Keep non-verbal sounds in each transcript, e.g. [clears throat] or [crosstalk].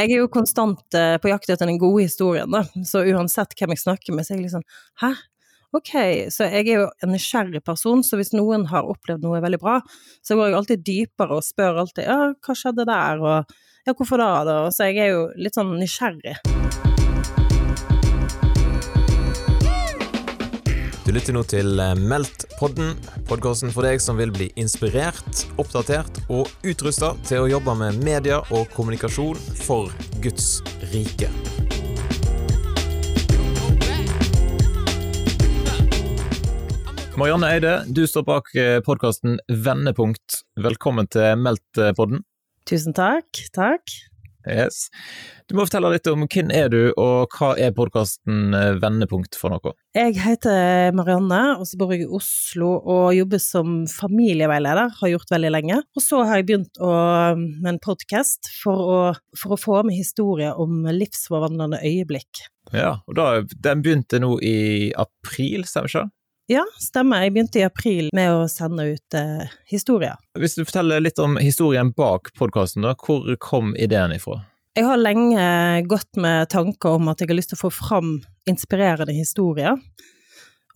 Jeg er jo konstant eh, på jakt etter den gode historien, da. Så uansett hvem jeg snakker med, så er jeg sånn Hæ? Ok, så jeg er jo en nysgjerrig person, så hvis noen har opplevd noe veldig bra, så går jeg alltid dypere og spør alltid ja, hva skjedde der, og ja, hvorfor da, da? Så jeg er jo litt sånn nysgjerrig. Du lytter nå til eh, Meldt-podden, podkasten for deg som vil bli inspirert, oppdatert og utrusta til å jobbe med media og kommunikasjon for Guds rike. Marianne Eide, du står bak podkasten Vendepunkt. Velkommen til Meldt-podden. Tusen takk. Takk. Yes. Du må fortelle litt om hvem er du, og hva er podkasten Vendepunkt for noe? Jeg heter Marianne, og så bor jeg i Oslo og jobber som familieveileder, har gjort veldig lenge. Og så har jeg begynt å, med en podkast for, for, å få med historier om livsforvandlende øyeblikk. Ja, og da, den begynte nå i april, stemmer ikke det? Ja, stemmer. Jeg begynte i april med å sende ut eh, historier. Hvis du forteller litt om historien bak podkasten, hvor kom ideen ifra? Jeg har lenge gått med tanker om at jeg har lyst til å få fram inspirerende historier.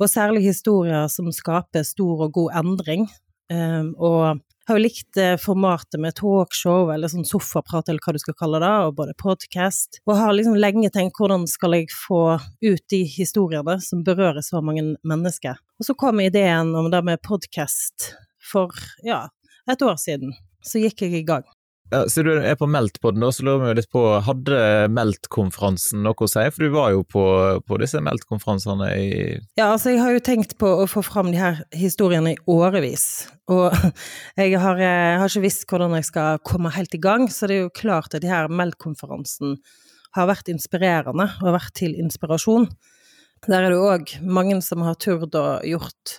Og særlig historier som skaper stor og god endring. Um, og har jo likt eh, formatet med talkshow eller sånn sofaprat eller hva du skal kalle det, og både podcast. Og har liksom lenge tenkt hvordan skal jeg få ut de historiene som berører så mange mennesker. Og så kom ideen om det med podcast for ja, et år siden. Så gikk jeg i gang. Ja, så du er på Meldt-podden, så lurer vi litt på, hadde Meldt-konferansen noe å si? For du var jo på, på disse Meldt-konferansene i Ja, altså jeg har jo tenkt på å få fram de her historiene i årevis. Og [laughs] jeg har, jeg eh, har ikke visst hvordan jeg skal komme helt i gang, så det er jo klart at de her Meldt-konferansen har vært inspirerende, og vært til inspirasjon. Der er det òg mange som har turt å gjort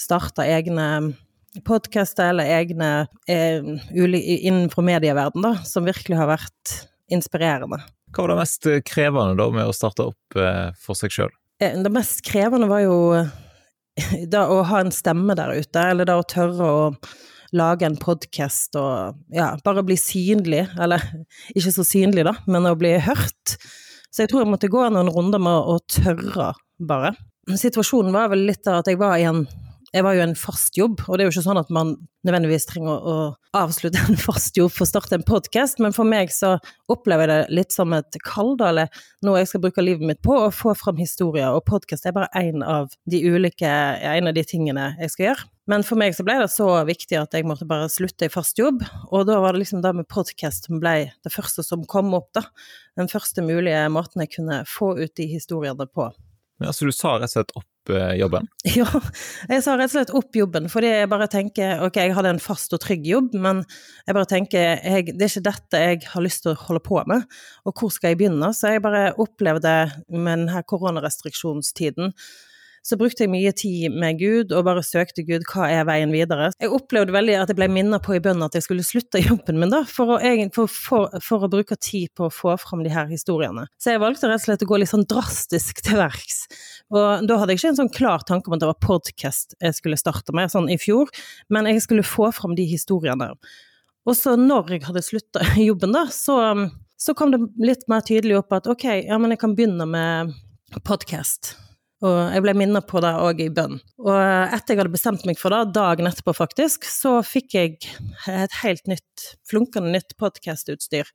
Starta egne podkaster eller egne eh, innenfor medieverdenen, da, som virkelig har vært inspirerende. Hva var det mest eh, krevende da med å starte opp eh, for seg sjøl? Eh, det mest krevende var jo eh, da å ha en stemme der ute, eller da å tørre å lage en podkast og ja, bare bli synlig, eller [laughs] ikke så synlig da, men å bli hørt. Så jeg tror jeg måtte gå noen runder med å tørre, bare. Situasjonen var vel litt av at jeg var i en jeg var jo en fast jobb, og det er jo ikke sånn at man nødvendigvis trenger å, avslutte en fast jobb for å starte en podkast, men for meg så opplever jeg det litt som et kall, eller noe jeg skal bruke livet mitt på, å få fram historier, og podkast er bare én av de ulike, en av de tingene jeg skal gjøre. Men for meg så ble det så viktig at jeg måtte bare slutte i fast jobb, og da var det liksom det med podkast som ble det første som kom opp, da. Den første mulige måten jeg kunne få ut de historiene på. Ja, Så du sa rett og slett opp Eh, jobben? [laughs] Ja, jeg sa rett og slett opp jobben, fordi jeg bare tenker ok, jeg hadde en fast og trygg jobb, men jeg bare tenker jeg, det er ikke dette jeg har lyst til å holde på med, og hvor skal jeg begynne? Så jeg bare opplevde med denne koronarestriksjonstiden så brukte jeg mye tid med Gud og bare søkte Gud hva er veien videre. Jeg opplevde veldig at jeg ble minnet på i bønnen at jeg skulle slutte jobben min, da, for å, for, for, for å, bruke tid på å få fram de her historiene. Så jeg valgte rett og slett å gå litt sånn drastisk til verks. Og da hadde jeg ikke en sånn klar tanke om at det var podkast jeg skulle starte med, sånn i fjor, men jeg skulle få fram de historiene. Og så når jeg hadde slutta [laughs] jobben, da, så, så kom det litt mer tydelig opp at ok, ja, men jeg kan begynne med podkast. Og jeg ble minnet på det òg i bønn. Og etter jeg hadde bestemt meg for det, dagen etterpå faktisk, så fikk jeg et helt nytt, flunkende nytt podkastutstyr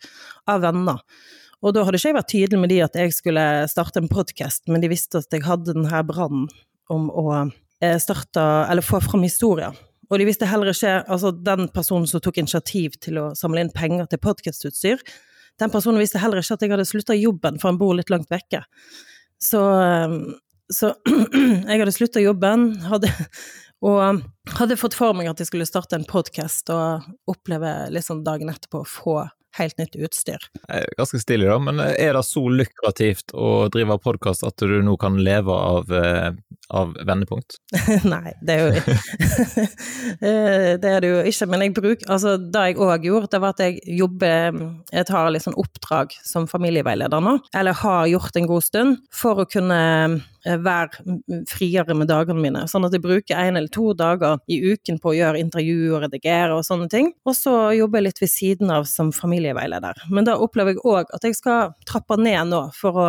av venner. Og da hadde ikke jeg vært tydelig med de at jeg skulle starte en podkast, men de visste at jeg hadde denne brannen om å eh, starte, eller få fram historier. Og de visste heller ikke Altså, den personen som tok initiativ til å samle inn penger til podkastutstyr, den personen visste heller ikke at jeg hadde slutta jobben, for han bor litt langt vekke. Så eh, så [clears throat] jeg hadde slutta jobben, hadde, og hadde fått for meg at jeg skulle starte en podkast og oppleve liksom dagen etterpå å få helt nytt utstyr. Ganske stilig, da, men er det så lukrativt å drive podkast at du nå kan leve av, eh, av vendepunkt? [laughs] Nei, det er jo [laughs] eh, Det er det jo ikke, men jeg bruker Altså, det jeg òg gjorde, det var at jeg jobber Jeg tar litt sånn oppdrag som familieveileder nå, eller har gjort en god stund, for å kunne eh, være friere med dagene mine. Sånn at jeg bruker en eller to dager i uken på å gjøre intervju og redigere og sånne ting. Og så jobber jeg litt ved siden av som familieveileder. Men da opplever jeg òg at jeg skal trappe ned nå for å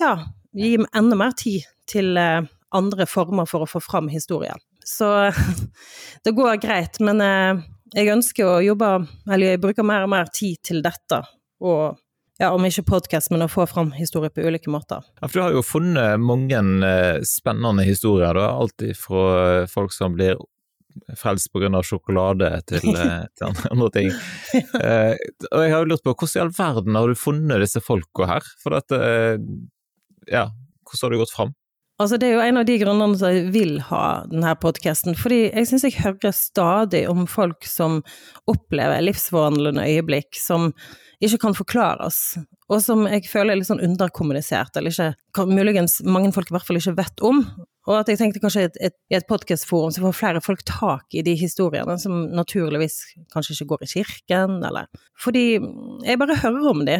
ja, gi enda mer tid til eh, andre former for å få fram historien. Så [laughs] det går greit, men eh, jeg ønsker å jobbe, eller jeg bruker mer og mer tid til dette. Og ja, om ikke podkast, men å få fram historier på ulike måter. Ja, for du har jo funnet mange eh, spennende historier, da. Alt fra eh, folk som blir frelst pga. sjokolade til, eh, [laughs] til, andre ting. eh, og jeg har jo lurt på, hvordan i all verden har du funnet disse folka her? For at, ja, hvordan har du gått fram? Altså, det er jo en av de grunnene som jeg vil ha denne podkasten. Fordi jeg syns jeg hører stadig om folk som opplever livsforvandlende øyeblikk, som ikke kan forklares, og som jeg føler er litt sånn underkommunisert, eller ikke muligens mange folk i hvert fall ikke vet om. Og at jeg tenkte kanskje i et, et podkastforum så får flere folk tak i de historiene som naturligvis kanskje ikke går i kirken, eller Fordi jeg bare hører om de.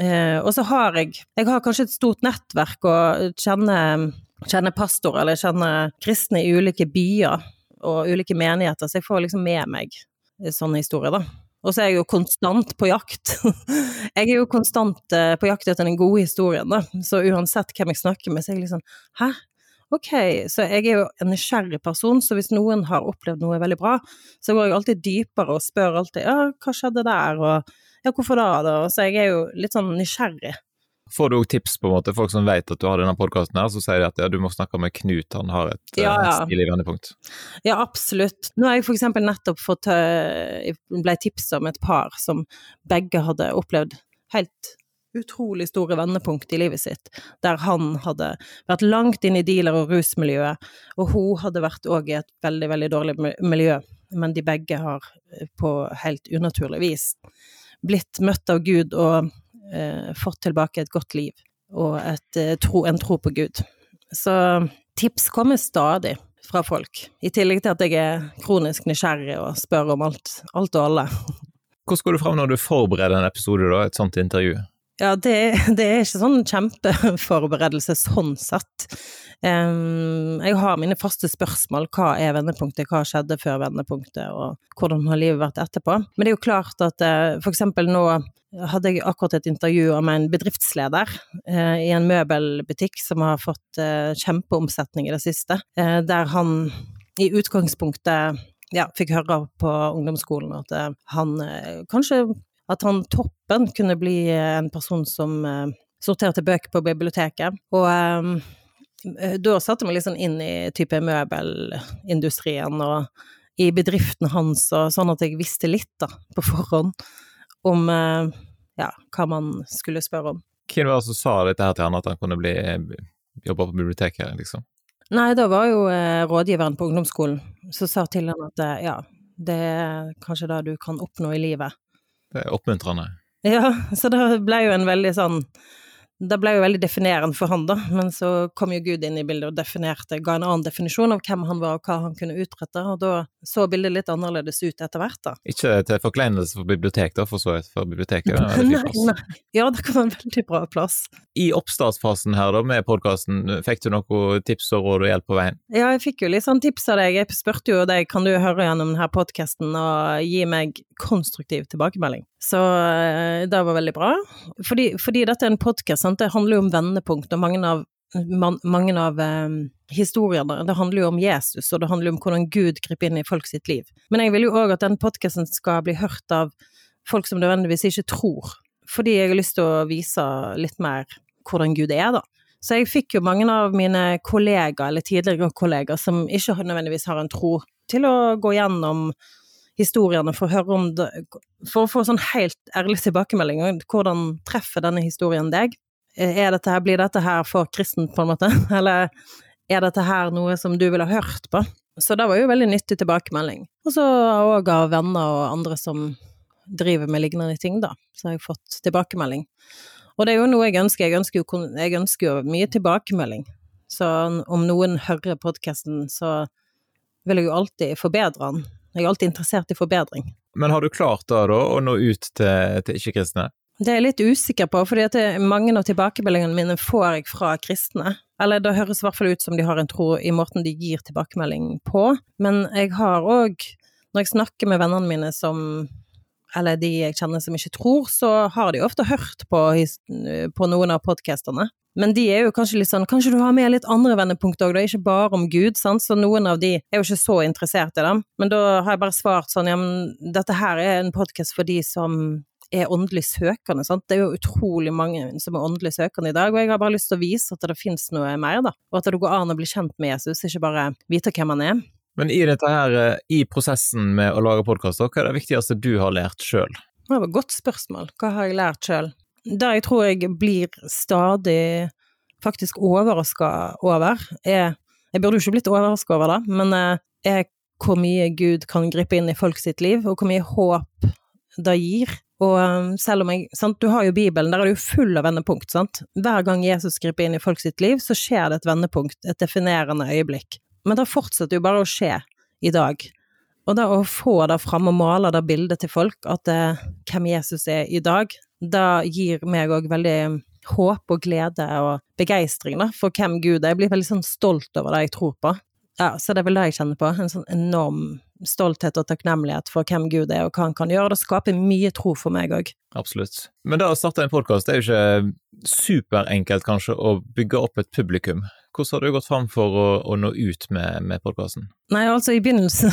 Eh, og så har jeg Jeg har kanskje et stort nettverk og kjenner, kjenner pastorer, eller kjenner kristne i ulike byer og ulike menigheter, så jeg får liksom med meg sånne historier, da. Og så er jeg jo konstant på jakt. [laughs] jeg er jo konstant eh, på jakt etter den gode historien, da. Så uansett hvem jeg snakker med, så er jeg liksom Hæ? Ok, så jeg er jo en nysgjerrig person, så hvis noen har opplevd noe veldig bra, så går jeg alltid dypere og spør alltid ja, hva skjedde der, og ja, hvorfor da, da? Så jeg er jo litt sånn nysgjerrig. Får du òg tips, på en måte, folk som vet at du har denne podkasten her, så sier de at ja, du må snakke med Knut, han har et ja, ja. stilig vendepunkt. Ja, absolutt. Nå har jeg for eksempel nettopp fått eh, ble tipsa om et par som begge hadde opplevd helt utrolig store vendepunkt i livet sitt, der han hadde vært langt inn i dealer- og rusmiljøet, og hun hadde vært òg i et veldig, veldig dårlig miljø, men de begge har eh, på helt unaturlig vis blitt møtt av Gud og eh, fått tilbake et godt liv og et, eh, tro, en tro på Gud. Så tips kommer stadig fra folk, i tillegg til at jeg er kronisk nysgjerrig og spør om alt, alt og alle. Hvordan går du fram når du forbereder en episode, da, et sånt intervju? Ja, det, det er ikke sånn kjempeforberedelse sånn sett. Jeg har mine faste spørsmål. Hva er vendepunktet, hva skjedde før vendepunktet, og hvordan har livet vært etterpå? Men det er jo klart at uh, for eksempel nå hadde jeg akkurat et intervju om en bedriftsleder uh, i en møbelbutikk som har fått uh, kjempeomsetning i det siste, der han i utgangspunktet ja, fikk høre på ungdomsskolen at han kanskje at han toppen kunne bli en person som sorterte bøker på biblioteket. Og da satte jeg meg litt sånn inn i type møbelindustrien og i bedriften hans, og sånn at jeg visste litt da, på forhånd om uh, ja, hva man skulle spørre om. Hvem var det som sa dette her til han, at han kunne bli jobbe på biblioteket, liksom? Nei, da var jo eh, rådgiveren på ungdomsskolen som sa til han at ja, det er kanskje det du kan oppnå i livet. Det er oppmuntrende. Ja, så det ble jo en veldig sånn det ble jo veldig definerende for han, da, men så kom jo Gud inn i bildet og definerte, ga en annen definisjon av hvem han var og hva han kunne utrette, og da så bildet litt annerledes ut etter hvert, da. Ikke til forkleinelse for bibliotek, da, for så vidt, for biblioteket er en [laughs] nei, nei. Ja, det kan være en veldig bra plass. I oppstartsfasen her, da, med podkasten, fikk du noen tips og råd og hjelp på veien? Ja, jeg fikk jo litt sånn tips av deg, jeg spurte jo deg, kan du høre gjennom denne podkasten og gi meg konstruktiv tilbakemelding? Så eh, det var veldig bra. Fordi, fordi dette er en podkast, det handler jo om vendepunkt, og mange av, mange av um, historiene det handler jo om Jesus, og det handler om hvordan Gud griper inn i folk sitt liv. Men jeg vil jo òg at den podkasten skal bli hørt av folk som nødvendigvis ikke tror, fordi jeg har lyst til å vise litt mer hvordan Gud er, da. Så jeg fikk jo mange av mine kollegaer, eller tidligere kollegaer, som ikke nødvendigvis har en tro, til å gå gjennom historiene for å høre om det, For å få sånn helt ærlig tilbakemelding, hvordan treffer denne historien deg? Dette her, blir dette her for kristent, på en måte? [laughs] Eller er dette her noe som du ville hørt på? Så det var jo veldig nyttig tilbakemelding. Og så òg av venner og andre som driver med lignende ting, da. Så har jeg fått tilbakemelding. Og det er jo noe jeg ønsker. Jeg ønsker jo, jeg ønsker jo mye tilbakemelding. Så om noen hører podkasten, så vil jeg jo alltid forbedre den. Jeg er alltid interessert i forbedring. Men har du klart da, da å nå ut til, til ikke-kristne? Det er jeg litt usikker på, fordi mange av tilbakemeldingene mine får jeg fra kristne. Eller det høres i hvert fall ut som de har en tro i måten de gir tilbakemelding på. Men jeg har òg, når jeg snakker med vennene mine som eller de jeg kjenner som ikke tror, så har de ofte hørt på, på noen av podkastene. Men de er jo kanskje litt sånn Kanskje du har med litt andre vendepunkt òg, da, ikke bare om Gud, sant, så noen av de er jo ikke så interessert i dem. Men da har jeg bare svart sånn, ja, men dette her er en podkast for de som er åndelig søkende, sant. Det er jo utrolig mange som er åndelig søkende i dag, og jeg har bare lyst til å vise at det finnes noe mer, da. Og at det går an å bli kjent med Jesus, ikke bare vite hvem han er. Men i dette her, eh, i prosessen med å lage podkast, hva er det viktigste du har lært sjøl? Det var et godt spørsmål. Hva har jeg lært sjøl? Det jeg tror jeg blir stadig faktisk overraska over, er Jeg burde jo ikke blitt overraska over det, men eh, er hvor mye Gud kan gripe inn i folk sitt liv, og hvor mye håp det gir. Og eh, selv om jeg sant, Du har jo Bibelen, der er det jo full av vendepunkt, sant. Hver gang Jesus griper inn i folk sitt liv, så skjer det et vendepunkt, et definerende øyeblikk. Men det fortsetter jo bare å skje i dag. Og da å få det fram og male det bildet til folk, at eh, hvem Jesus er i dag, det gir meg òg veldig håp og glede og begeistring for hvem Gud er. Jeg blir veldig sånn stolt over det jeg tror på. Ja, så det er vel det jeg kjenner på. En sånn enorm stolthet og takknemlighet for hvem Gud er og hva han kan gjøre. Det skaper mye tro for meg òg. Absolutt. Men da å starte en podkast er jo ikke superenkelt kanskje å bygge opp et publikum. Hvordan har du gått fram for å, å nå ut med, med podkasten? Nei, altså i begynnelsen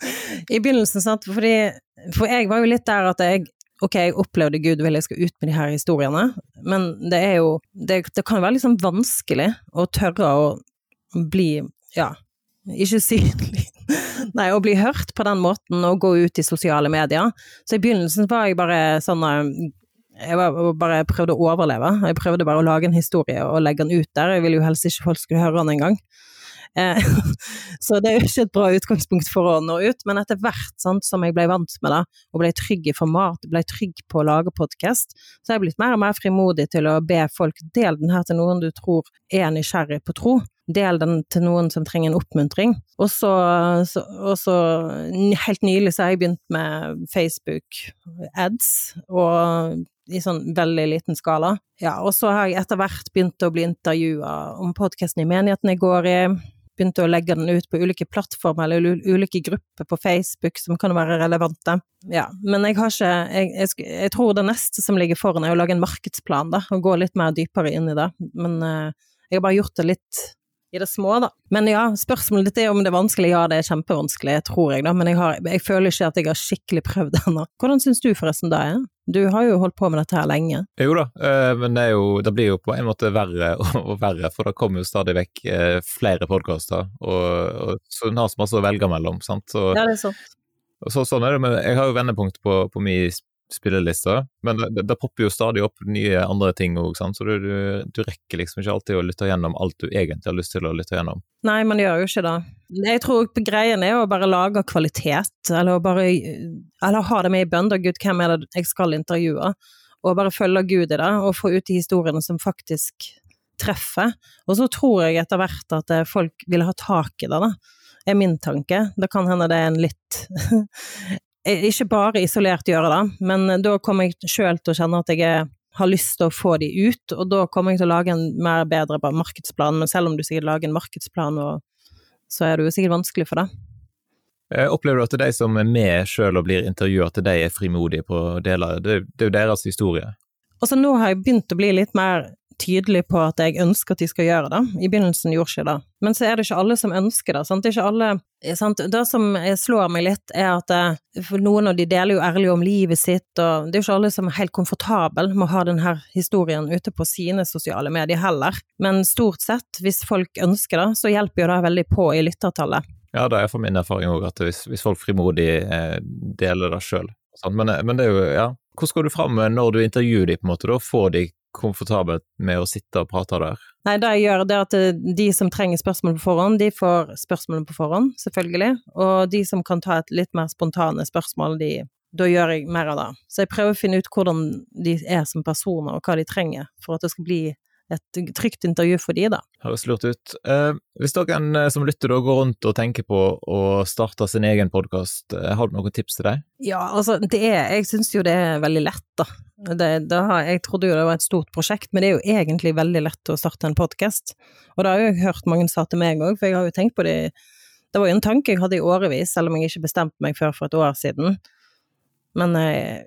[laughs] I begynnelsen, sant, fordi For jeg var jo litt der at jeg Ok, jeg opplevde Gud vil jeg skal ut med de her historiene, men det er jo Det, det kan være liksom vanskelig å tørre å bli Ja, ikke synlig [laughs] Nei, å bli hørt på den måten og gå ut i sosiale medier. Så i begynnelsen var jeg bare sånn jeg bare prøvde å overleve. Jeg prøvde bare å lage en historie og legge den ut der. Jeg ville jo helst ikke folk skulle høre den engang. Eh, [laughs] så det er jo ikke et bra utgangspunkt for å nå ut, men etter hvert sant, som jeg ble vant med det, og ble trygg i format, ble trygg på å lage podkast, så er jeg blitt mer og mer frimodig til å be folk dele den her til noen du tror er nysgjerrig på tro. Del den til noen som trenger en oppmuntring. Og så, og så helt nylig så har jeg begynt med Facebook ads, og i sånn veldig liten skala. Ja, og så har jeg etter hvert begynt å bli intervjua om podkasten i menigheten jeg går i. Begynte å legge den ut på ulike plattformer eller ulike grupper på Facebook som kan være relevante. Ja, men jeg har ikke jeg, jeg, jeg, tror det neste som ligger foran er å lage en markedsplan, da, og gå litt mer dypere inn i det. Men uh, jeg har bare gjort det litt i det små, da. Men ja, spørsmålet ditt er om det er vanskelig. Ja, det er kjempevanskelig, tror jeg, da. Men jeg, har, jeg føler ikke at jeg har skikkelig prøvd det [laughs] ennå. Hvordan syns du forresten det er? Du har jo holdt på med dette her lenge. Jo da, eh, men det, jo, det blir jo på en måte verre [laughs] og verre, for det kommer jo stadig vekk eh, flere podkaster, og, og, så en har så masse å velge mellom, sant. Så, ja, det er sant. Så, sånn er det, men jeg har jo vendepunkt på, på min spillelista, men det, det, popper jo stadig opp nye andre ting òg, så du, du, du, rekker liksom ikke alltid å lytte gjennom alt du egentlig har lyst til å lytte gjennom. Nei, man gjør jo ikke det. Jeg tror greien er å bare lage kvalitet, eller bare eller ha det med i bønder. gud, hvem er det jeg skal intervjue? Og bare følge Gud i det, og få ut de historiene som faktisk treffer. Og så tror jeg etter hvert at eh, folk vil ha tak i det, da er min tanke. Det kan hende det er en litt ikke bare isolert gjøre det, men eh, da kommer jeg sjøl til å kjenne at jeg har lyst til å få de ut, og da kommer jeg til å lage en mer bedre markedsplan, men selv om du sikkert lager en markedsplan, så er det jo sikkert vanskelig for det. Eh, opplever du at de som er med sjøl og blir intervjua, at de er frimodige på deler? Det, det er jo deres historie. Altså nå har jeg begynt å bli litt mer tydelig på at jeg ønsker at de skal gjøre det. I begynnelsen gjorde ikke det. Men så er det ikke alle som ønsker det. Sant? Det alle sant? Det som slår meg litt, er at for noen av de deler jo ærlig om livet sitt, og det er jo ikke alle som er helt komfortable med å ha denne historien ute på sine sosiale medier heller. Men stort sett, hvis folk ønsker det, så hjelper jo det veldig på i lyttertallet. Ja, det er for min erfaring òg, at hvis, hvis, folk frimodig eh, deler det sjøl. Men, men, det er jo, ja, hvordan går du fram når du intervjuer dem, på en måte, da? Får de komfortabelt med å sitte og prate der? Nei, det jeg gjør, det er at eh, de som trenger spørsmål på forhånd, de får spørsmålene på forhånd, selvfølgelig. Og de som kan ta et litt mer spontane spørsmål, de, da gjør jeg mer av det. Så jeg prøver å finne ut hvordan de er som personer, og hva de trenger for at det skal bli et trygt intervju for de, da. Høres lurt ut. Eh, hvis noen eh, som lytter da går rundt og tenker på å starte sin egen podkast, eh, har du noen tips til deg? Ja, altså det er Jeg syns jo det er veldig lett, da. Det, det har, jeg trodde jo det var et stort prosjekt, men det er jo egentlig veldig lett å starte en podkast. Og det har jeg hørt mange sa til meg òg, for jeg har jo tenkt på det Det var jo en tanke jeg hadde i årevis, selv om jeg ikke bestemte meg før for et år siden. Men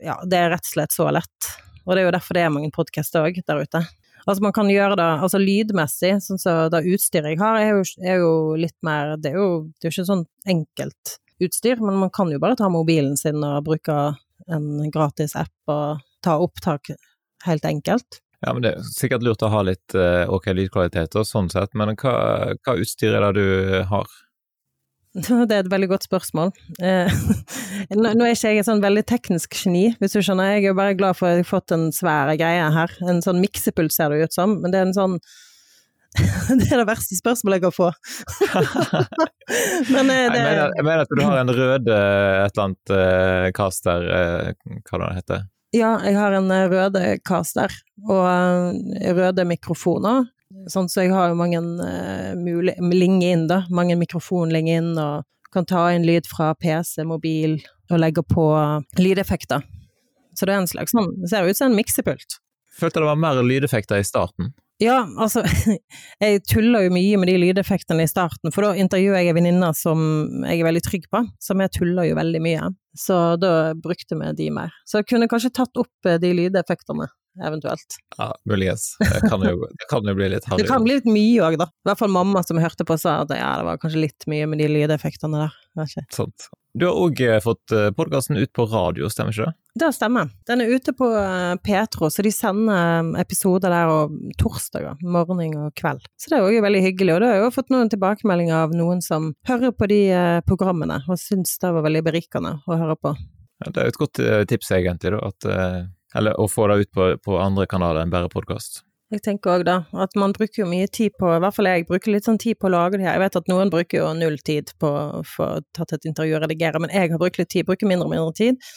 ja, det er rett og slett så lett. Og det er jo derfor det er mange podkaster òg der ute. Altså man kan gjøre det altså lydmessig, sånn som så det utstyret jeg har, er jo, er jo, litt mer Det er jo, det er jo ikke sånn enkelt utstyr, men man kan jo bare ta mobilen sin og bruke en gratis app og ta opptak helt enkelt. Ja, men det er sikkert lurt å ha litt uh, ok lydkvalitet og sånn sett, men hva, hva utstyr er det du har? [laughs] Det er et veldig godt spørsmål. Eh, [laughs] nå er ikke jeg et sånn veldig teknisk geni, hvis du skjønner. Jeg er bare glad for at jeg har fått en svær greie her. En sånn miksepult ser det ut som, men det er en sånn [laughs] det er det verste spørsmålet jeg kan få. men eh, det... jeg, mener, jeg, mener, at du har en rød eh, et eller annet uh, caster, uh, hva det heter? Ja, jeg har en røde caster og røde mikrofoner. Sånn, så jeg har jo mange uh, linjer inn, da. Mange mikrofonlinjer inn, og kan ta inn lyd fra PC, mobil, og legge på lydeffekter. Så det er en slags sånn Det ser ut som en miksepult. Følte det var mer lydeffekter i starten? Ja, altså [laughs] Jeg tuller jo mye med de lydeffektene i starten, for da intervjuer jeg en venninne som jeg er veldig trygg på, som jeg tuller jo veldig mye. Så da brukte vi de mer. Så jeg kunne kanskje tatt opp eh, de lydeffektene eventuelt. Ja, muligens. Det kan jo, det kan jo bli litt harry. Det kan bli litt mye òg, da. I hvert fall mamma som hørte på sa at ja, det var kanskje litt mye med de lydeffektene der. Sant. Du har òg eh, fått eh, podkasten ut på radio, stemmer ikke det? Det stemmer. Den er ute på eh, Petro, så de sender episoder der og torsdager, morgen og kveld. Så det er òg veldig hyggelig, og da har jeg jo fått noen tilbakemeldinger av noen som hører på de programmene, og syns det var veldig berikende å høre på. Ja, det er jo et godt tips, egentlig, da, at eller å få det ut på, på andre kanaler enn bare podkast. Jeg tenker òg da, at man bruker jo mye tid på, i hvert fall jeg bruker litt sånn tid på å lage det her. Jeg vet at noen bruker jo null tid på å få tatt et intervju og redigere, men jeg har brukt litt tid, bruker mindre og mindre tid.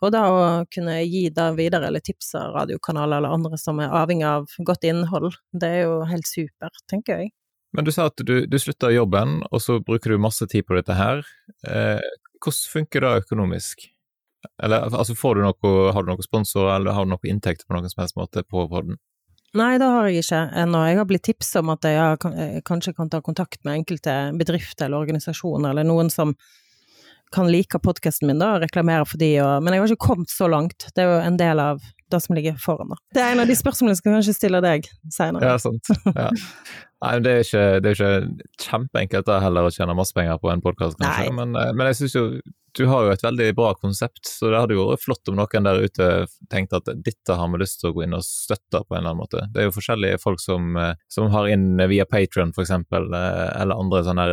Og da å kunne gi det videre, eller tipse radiokanaler eller andre som er avhengig av godt innhold, det er jo helt supert, tenker jeg. Men du sa at du, du slutta jobben, og så bruker du masse tid på dette her. Eh, hvordan funker det økonomisk? Eller altså, får du noe, har du noen sponsor, eller har du noen inntekter på noen som helst måte på podden? Nei, det har jeg ikke ennå. Jeg har blitt tipset om at jeg eh, kanskje kan ta kontakt med enkelte bedrifter eller organisasjoner, eller noen som kan like podkasten min da, og reklamere for de, og, men jeg har ikke kommet så langt. Det er jo en del av det som ligger foran. Da. Det er en av de spørsmålene jeg skal kanskje stille deg senere. Ja, sant. Ja. Nei, det er ikke, det er ikke kjempeenkelt da heller å tjene masse penger på en podkast, kanskje, men, eh, men, jeg syns jo du har jo et veldig bra konsept, så det hadde jo vært flott om noen der ute tenkte at dette har vi lyst til å gå inn og støtte på en eller annen måte. Det er jo forskjellige folk som, eh, som har inn via Patron for eksempel, eh, eller andre sånne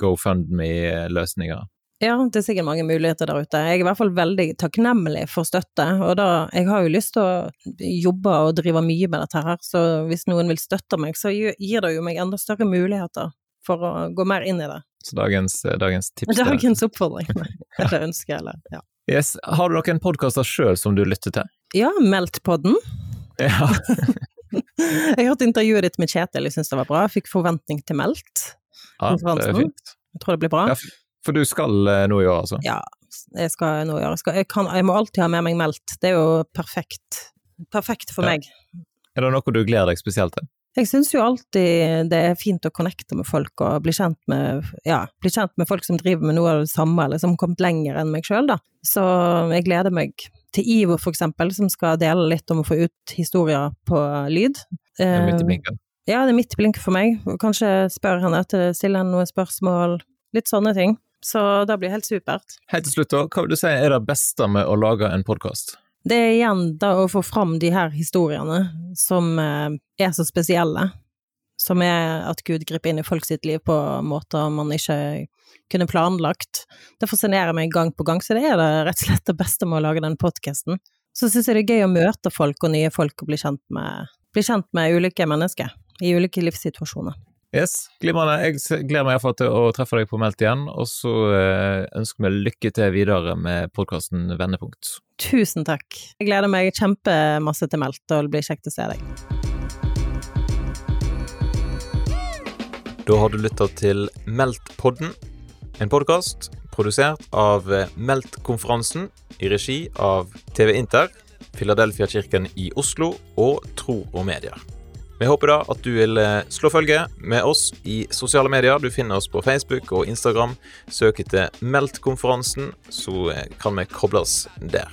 GoFundMe-løsninger. Ja, det er sikkert mange muligheter der ute. Jeg er i hvert fall veldig takknemlig for støtte, og da, jeg har jo lyst til å jobbe og drive mye med dette her, så hvis noen vil støtte meg, så gir det jo meg enda større muligheter for å gå mer inn i det. Så dagens, dagens tips Dagens oppfordring, [laughs] eller ønske, eller ja. Yes. Har du noen podkaster sjøl som du lytter til? Ja, Meltpodden. Ja. [laughs] jeg hørte intervjuet ditt med Kjetil, jeg syns det var bra. Jeg fikk forventning til Meldt. Ja, det er fint. Jeg tror det blir bra. Ja, for du skal eh, noe i år, altså? Ja, jeg skal noe i år. Jeg, skal, jeg, kan, jeg, må alltid ha med meg meldt. Det er jo perfekt. Perfekt for ja. meg. Er det noe du gleder deg spesielt til? Jeg syns jo alltid det er fint å connecte med folk og bli kjent med, ja, bli kjent med folk som driver med noe av det samme, eller som har kommet lenger enn meg sjøl, da. Så jeg gleder meg til Ivo, for eksempel, som skal dele litt om å få ut historier på lyd. Det er midt i blinken? Ja, det er midt i blinken for meg. Kanskje spørre henne etter, stille henne noen spørsmål. Litt sånne ting. Så det blir helt supert. Helt til slutt, da. Hva vil du si er det beste med å lage en podkast? Det er igjen da å få fram de her historiene som eh, er så spesielle. Som er at Gud griper inn i folk sitt liv på måter man ikke kunne planlagt. Det fascinerer meg gang på gang, så det er det rett og slett det beste med å lage den podkasten. Så syns jeg det er gøy å møte folk og nye folk og bli kjent med, bli kjent med ulike mennesker i ulike livssituasjoner. Yes, glimrende. Jeg gleder meg iallfall til å treffe deg på Meldt igjen, og så eh, ønsker vi lykke til videre med podkasten Vendepunkt. Tusen takk. Jeg gleder meg kjempemasse til meldt, og det blir kjekt å se deg. Da har du lytta til Meldt-podden, en podkast produsert av Meldt-konferansen i regi av TV Inter, Filadelfia-kirken i Oslo og Tro og Medier. Vi håper da at du vil eh, slå følge med oss i sosiale medier. Du finner oss på Facebook og Instagram. Søk etter Meldt-konferansen, så eh, kan vi koble oss der.